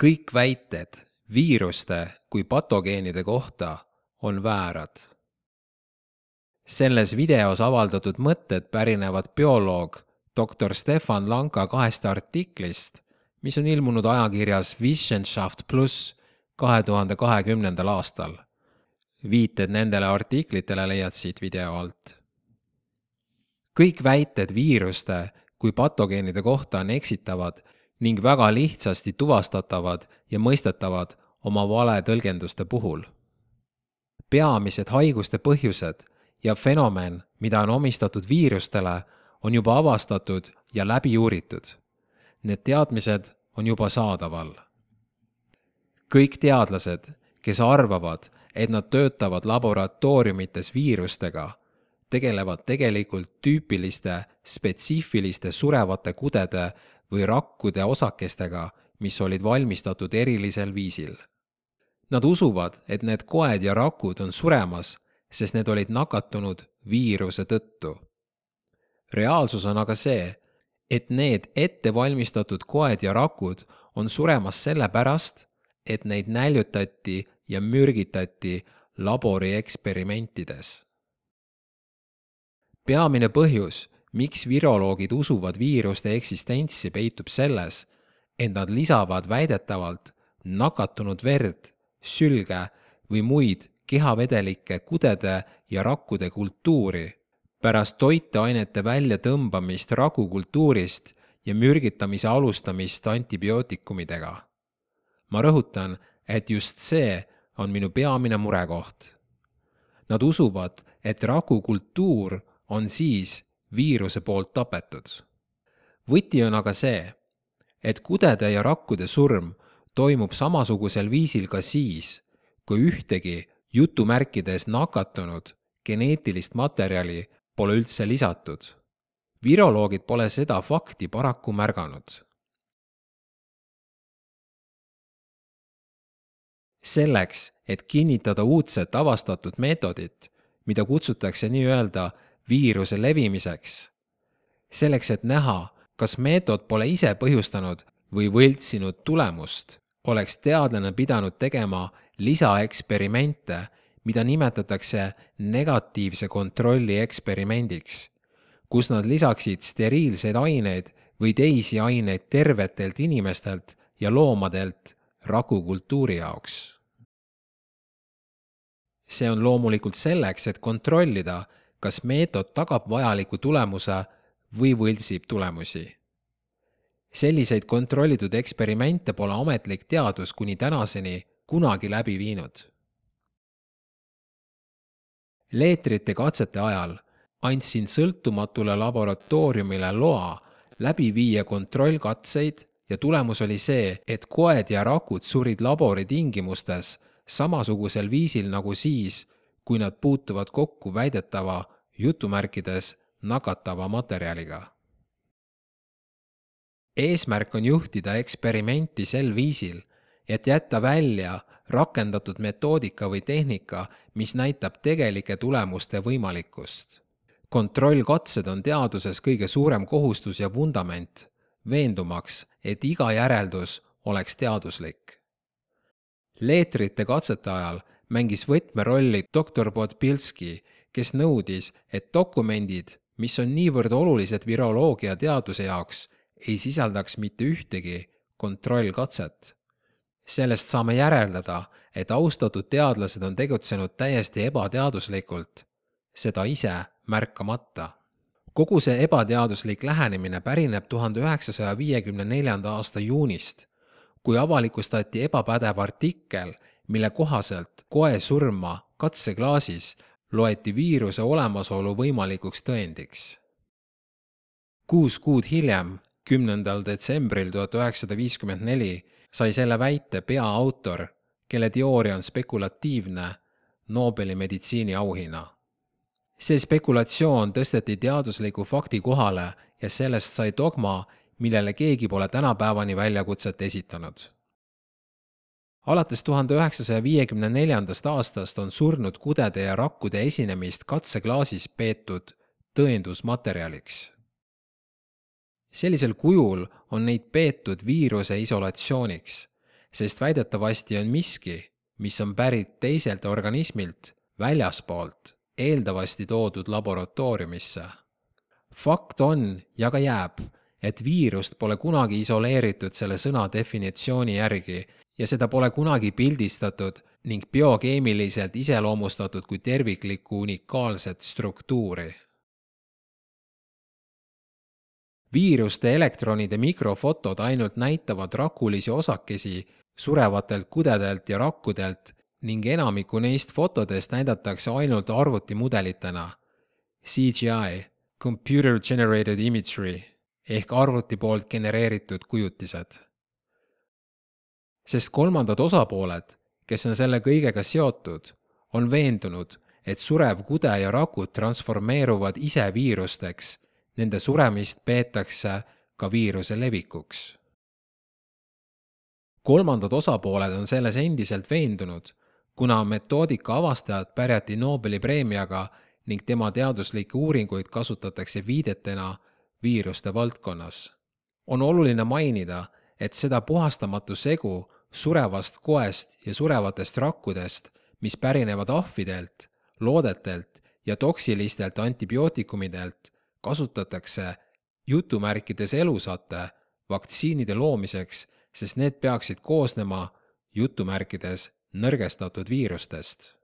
kõik väited viiruste kui patogeenide kohta on väärad. selles videos avaldatud mõtted pärinevad bioloog doktor Stefan Lanka kahest artiklist, mis on ilmunud ajakirjas Wissenschaft pluss kahe tuhande kahekümnendal aastal. viited nendele artiklitele leiad siit video alt. kõik väited viiruste kui patogeenide kohta on eksitavad ning väga lihtsasti tuvastatavad ja mõistetavad oma valetõlgenduste puhul. peamised haiguste põhjused ja fenomen, mida on omistatud viirustele, on juba avastatud ja läbi uuritud. Need teadmised on juba saadaval. kõik teadlased, kes arvavad, et nad töötavad laboratooriumites viirustega, tegelevad tegelikult tüüpiliste spetsiifiliste surevate kudede või rakkude osakestega, mis olid valmistatud erilisel viisil. Nad usuvad, et need koed ja rakud on suremas, sest need olid nakatunud viiruse tõttu. reaalsus on aga see, et need ettevalmistatud koed ja rakud on suremas sellepärast, et neid näljutati ja mürgitati laborieksperimentides. peamine põhjus, miks viroloogid usuvad viiruste eksistentsi, peitub selles, et nad lisavad väidetavalt nakatunud verd, sülge või muid kehavedelikke kudede ja rakkude kultuuri pärast toiteainete väljatõmbamist ragukultuurist ja mürgitamise alustamist antibiootikumidega. ma rõhutan, et just see on minu peamine murekoht. Nad usuvad, et ragukultuur on siis viiruse poolt tapetud. võti on aga see, et kudede ja rakkude surm toimub samasugusel viisil ka siis, kui ühtegi jutumärkides nakatunud geneetilist materjali pole üldse lisatud. viroloogid pole seda fakti paraku märganud. selleks, et kinnitada uudset avastatud meetodit, mida kutsutakse nii-öelda viiruse levimiseks, selleks, et näha, kas meetod pole ise põhjustanud või võltsinud tulemust, oleks teadlane pidanud tegema lisaeksperimente, mida nimetatakse negatiivse kontrolli eksperimendiks, kus nad lisaksid steriilseid aineid või teisi aineid tervetelt inimestelt ja loomadelt rakukultuuri jaoks. see on loomulikult selleks, et kontrollida, kas meetod tagab vajaliku tulemuse või võltsib tulemusi. selliseid kontrollitud eksperimente pole ametlik teadus kuni tänaseni kunagi läbi viinud. leetrite katsete ajal andsin sõltumatule laboratooriumile loa läbi viia kontrollkatseid ja tulemus oli see, et koed ja rakud surid labori tingimustes samasugusel viisil nagu siis, kui nad puutuvad kokku väidetava jutumärkides nakatava materjaliga. eesmärk on juhtida eksperimenti sel viisil, et jätta välja rakendatud metoodika või tehnika, mis näitab tegelike tulemuste võimalikkust. kontrollkatsed on teaduses kõige suurem kohustus ja vundament, veendumaks, et iga järeldus oleks teaduslik. leetrite katsete ajal mängis võtmerolli doktor Podbilski, kes nõudis, et dokumendid, mis on niivõrd olulised viroloogia teaduse jaoks, ei sisaldaks mitte ühtegi kontrollkatset. sellest saame järeldada, et austatud teadlased on tegutsenud täiesti ebateaduslikult, seda ise märkamata. kogu see ebateaduslik lähenemine pärineb tuhande üheksasaja viiekümne neljanda aasta juunist, kui avalikustati ebapädev artikkel, mille kohaselt koe surma katseklaasis loeti viiruse olemasolu võimalikuks tõendiks. kuus kuud hiljem, kümnendal detsembril tuhat üheksasada viiskümmend neli, sai selle väite peaautor, kelle teooria on spekulatiivne, Nobeli meditsiiniauhinna. see spekulatsioon tõsteti teadusliku fakti kohale ja sellest sai dogma, millele keegi pole tänapäevani väljakutset esitanud alates tuhande üheksasaja viiekümne neljandast aastast on surnud kudede ja rakkude esinemist katseklaasis peetud tõendusmaterjaliks. sellisel kujul on neid peetud viiruse isolatsiooniks, sest väidetavasti on miski, mis on pärit teiselt organismilt väljaspoolt, eeldavasti toodud laboratooriumisse. fakt on ja ka jääb, et viirust pole kunagi isoleeritud selle sõna definitsiooni järgi ja seda pole kunagi pildistatud ning biokeemiliselt iseloomustatud kui terviklikku unikaalset struktuuri. viiruste elektronide mikrofotod ainult näitavad rakulisi osakesi surevatelt kudedelt ja rakkudelt ning enamikku neist fotodest näidatakse ainult arvutimudelitena. CGI, Computer Generated Imagery ehk arvuti poolt genereeritud kujutised. Sest kolmandad osapooled, kes on selle kõigega seotud, on veendunud, et surev kude ja rakud transformeeruvad ise viirusteks, nende suremist peetakse ka viiruse levikuks. kolmandad osapooled on selles endiselt veendunud kuna metoodika avastajad pärjati Nobeli preemiaga ning tema teaduslikke uuringuid kasutatakse viidetena viiruste valdkonnas. on oluline mainida, et seda puhastamatu segu surevast koest ja surevatest rakkudest, mis pärinevad ahvidelt, loodetelt ja toksilistelt antibiootikumidelt, kasutatakse jutumärkides elusate vaktsiinide loomiseks, sest need peaksid koosnema jutumärkides nõrgestatud viirustest.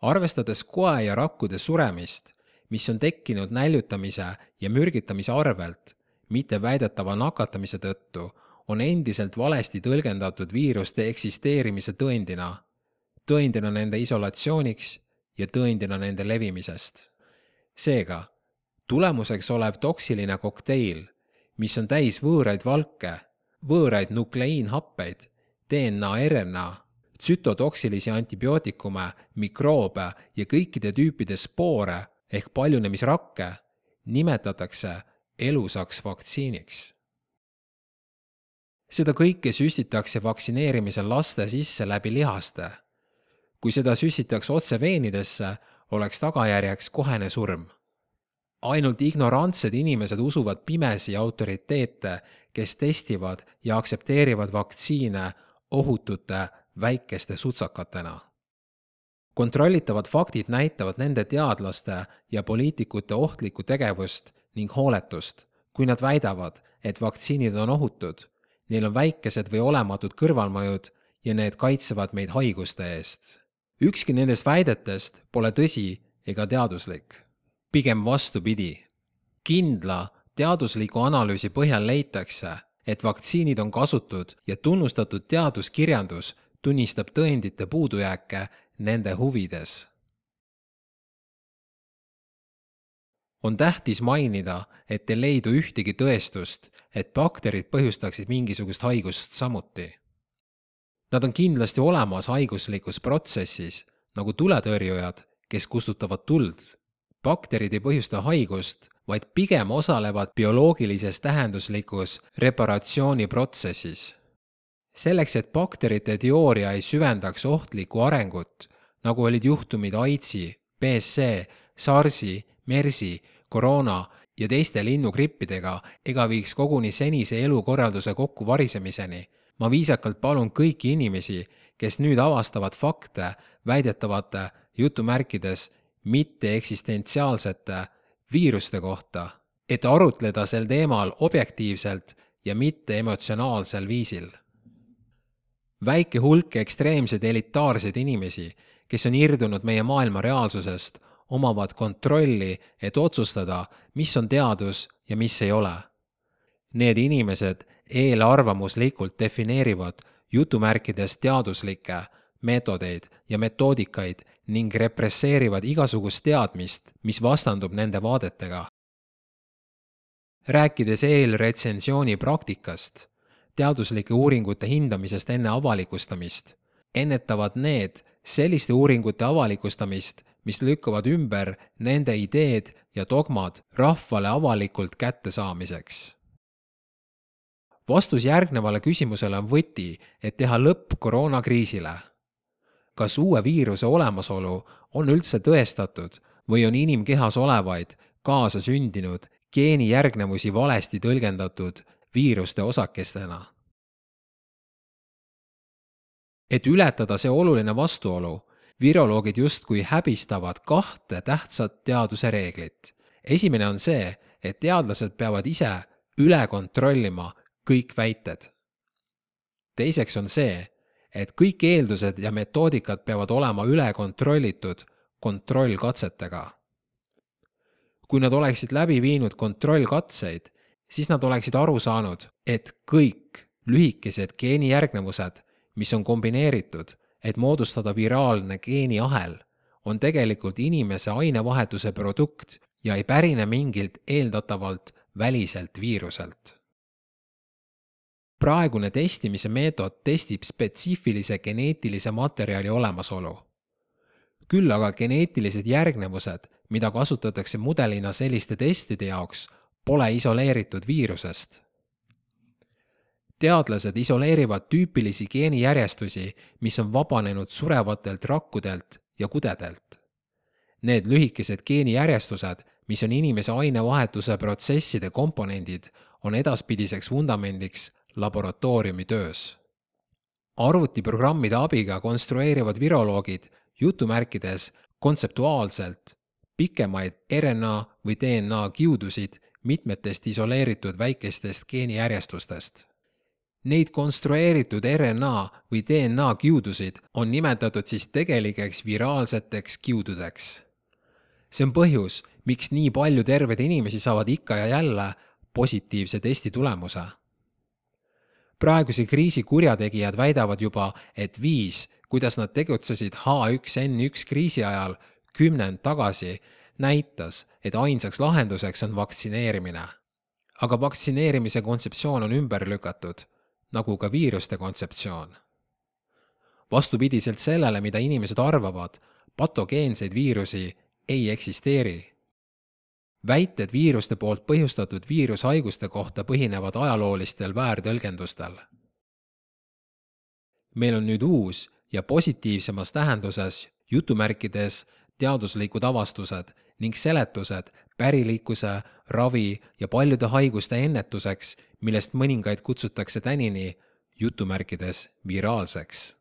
arvestades koe ja rakkude suremist, mis on tekkinud näljutamise ja mürgitamise arvelt, mitte väidetava nakatamise tõttu, on endiselt valesti tõlgendatud viiruste eksisteerimise tõendina, tõendina nende isolatsiooniks ja tõendina nende levimisest. seega, tulemuseks olev toksiline kokteil, mis on täis võõraid valke, võõraid nukleiinhappeid, DNA, RNA tsütotoksilisi antibiootikume, mikroobe ja kõikide tüüpide spoore ehk paljunemisrakke nimetatakse elusaks vaktsiiniks. seda kõike süstitakse vaktsineerimisel laste sisse läbi lihaste. kui seda süstitakse otse veenidesse, oleks tagajärjeks kohene surm. ainult ignorantsed inimesed usuvad pimesi autoriteete, kes testivad ja aktsepteerivad vaktsiine ohutute väikeste sutsakatena. kontrollitavad faktid näitavad nende teadlaste ja poliitikute ohtlikku tegevust ning hooletust, kui nad väidavad, et vaktsiinid on ohutud, neil on väikesed või olematud kõrvalmõjud ja need kaitsevad meid haiguste eest. ükski nendest väidetest pole tõsi ega teaduslik. pigem vastupidi. kindla teadusliku analüüsi põhjal leitakse, et vaktsiinid on kasutud ja tunnustatud teaduskirjandus tunnistab tõendite puudujääke nende huvides. On tähtis mainida, et ei leidu ühtegi tõestust, et bakterid põhjustaksid mingisugust haigust samuti. Nad on kindlasti olemas haiguslikus protsessis, nagu tuletõrjujad, kes kustutavad tuld. bakterid ei põhjusta haigust, vaid pigem osalevad bioloogilises tähenduslikus reparatsiooniprotsessis selleks, et bakterite teooria ei süvendaks ohtlikku arengut, nagu olid juhtumid AIDSi, BSC, SARSi, MERSi, koroona ja teiste linnugrippidega ega viiks koguni senise elukorralduse kokkuvarisemiseni, ma viisakalt palun kõiki inimesi, kes nüüd avastavad fakte väidetavate jutumärkides mitteeksistentsiaalsete viiruste kohta, et arutleda sel teemal objektiivselt ja mitte emotsionaalsel viisil. Väike hulk ekstreemseid elitaarseid inimesi, kes on irdunud meie maailma reaalsusest, omavad kontrolli, et otsustada, mis on teadus ja mis ei ole. Need inimesed eelarvamuslikult defineerivad jutumärkides teaduslikke meetodeid ja metoodikaid ning represseerivad igasugust teadmist, mis vastandub nende vaadetega. rääkides eelretsensiooni praktikast teaduslike uuringute hindamisest enne avalikustamist, ennetavad need selliste uuringute avalikustamist, mis lükkavad ümber nende ideed ja dogmad rahvale avalikult kättesaamiseks. vastus järgnevale küsimusele on võti, et teha lõpp koroonakriisile. kas uue viiruse olemasolu on üldse tõestatud või on inimkehas olevaid kaasasündinud geenijärgnevusi valesti tõlgendatud viiruste osakestena. Et ületada see oluline vastuolu, viroloogid justkui häbistavad kahte tähtsat teaduse reeglit. esimene on see, et teadlased peavad ise üle kontrollima kõik väited. teiseks on see, et kõik eeldused ja metoodikad peavad olema üle kontrollitud kontrollkatsetega. kui nad oleksid läbi viinud kontrollkatseid, siis nad oleksid aru saanud, et kõik lühikesed geenijärgnevused, mis on kombineeritud, et moodustada viraalne geeniahel, on tegelikult inimese ainevahetuse produkt ja ei pärine mingilt eeldatavalt väliselt viiruselt. praegune testimise meetod testib spetsiifilise geneetilise materjali olemasolu. küll aga geneetilised järgnevused, mida kasutatakse mudelina selliste testide jaoks, pole isoleeritud viirusest. Teadlased isoleerivad tüüpilisi geenijärjestusi, mis on vabanenud surevatelt rakkudelt ja kudedelt. Need lühikesed geenijärjestused mis on inimese ainevahetuse protsesside komponendid, on edaspidiseks vundamendiks laboratooriumi töös. arvutiprogrammide abiga konstrueerivad viroloogid jutumärkides kontseptuaalselt pikemaid RNA või DNA kiudusid mitmetest isoleeritud väikestest geenijärjestustest. Neid konstrueeritud RNA või DNA kiudusid on nimetatud siis tegelikeks viraalseteks kiududeks. see on põhjus, miks nii palju terveid inimesi saavad ikka ja jälle positiivse testi tulemuse. praeguse kriisi kurjategijad väidavad juba, et viis, kuidas nad tegutsesid H1N1 kriisi ajal kümnend tagasi, näitas, et ainsaks lahenduseks on vaktsineerimine. aga vaktsineerimise kontseptsioon on ümber lükatud, nagu ka viiruste kontseptsioon. vastupidiselt sellele, mida inimesed arvavad, patogeenseid viirusi ei eksisteeri väited viiruste poolt põhjustatud viirushaiguste kohta põhinevad ajaloolistel väärtõlgendustel. meil on nüüd uus ja positiivsemas tähenduses jutumärkides teaduslikud avastused ning seletused pärilikkuse, ravi ja paljude haiguste ennetuseks, millest mõningaid kutsutakse tänini jutumärkides viraalseks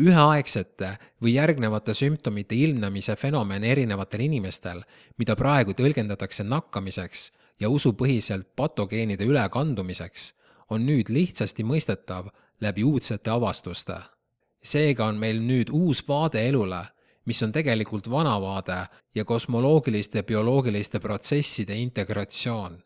üheaegsete või järgnevate sümptomite ilmnemise fenomen erinevatel inimestel, mida praegu tõlgendatakse nakkamiseks ja usupõhiselt patogeenide ülekandumiseks, on nüüd lihtsasti mõistetav läbi uudsete avastuste. seega on meil nüüd uus vaade elule, mis on tegelikult vana vaade ja kosmoloogiliste bioloogiliste protsesside integratsioon.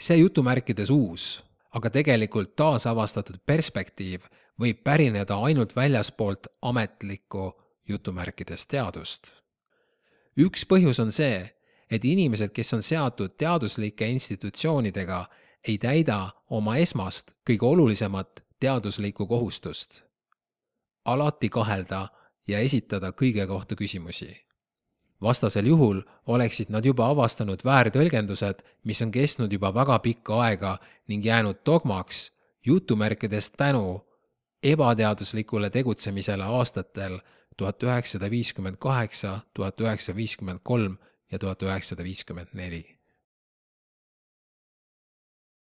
see jutumärkides uus, aga tegelikult taasavastatud perspektiiv võib pärineda ainult väljaspoolt ametlikku jutumärkides teadust. üks põhjus on see, et inimesed, kes on seatud teaduslike institutsioonidega, ei täida oma esmast, kõige olulisemat teaduslikku kohustust. alati kahelda ja esitada kõige kohta küsimusi. vastasel juhul oleksid nad juba avastanud väärtõlgendused, mis on kestnud juba väga pikka aega ning jäänud dogmaks jutumärkides tänu ebateaduslikule tegutsemisele aastatel tuhat üheksasada viiskümmend kaheksa, tuhat üheksasada viiskümmend kolm ja tuhat üheksasada viiskümmend neli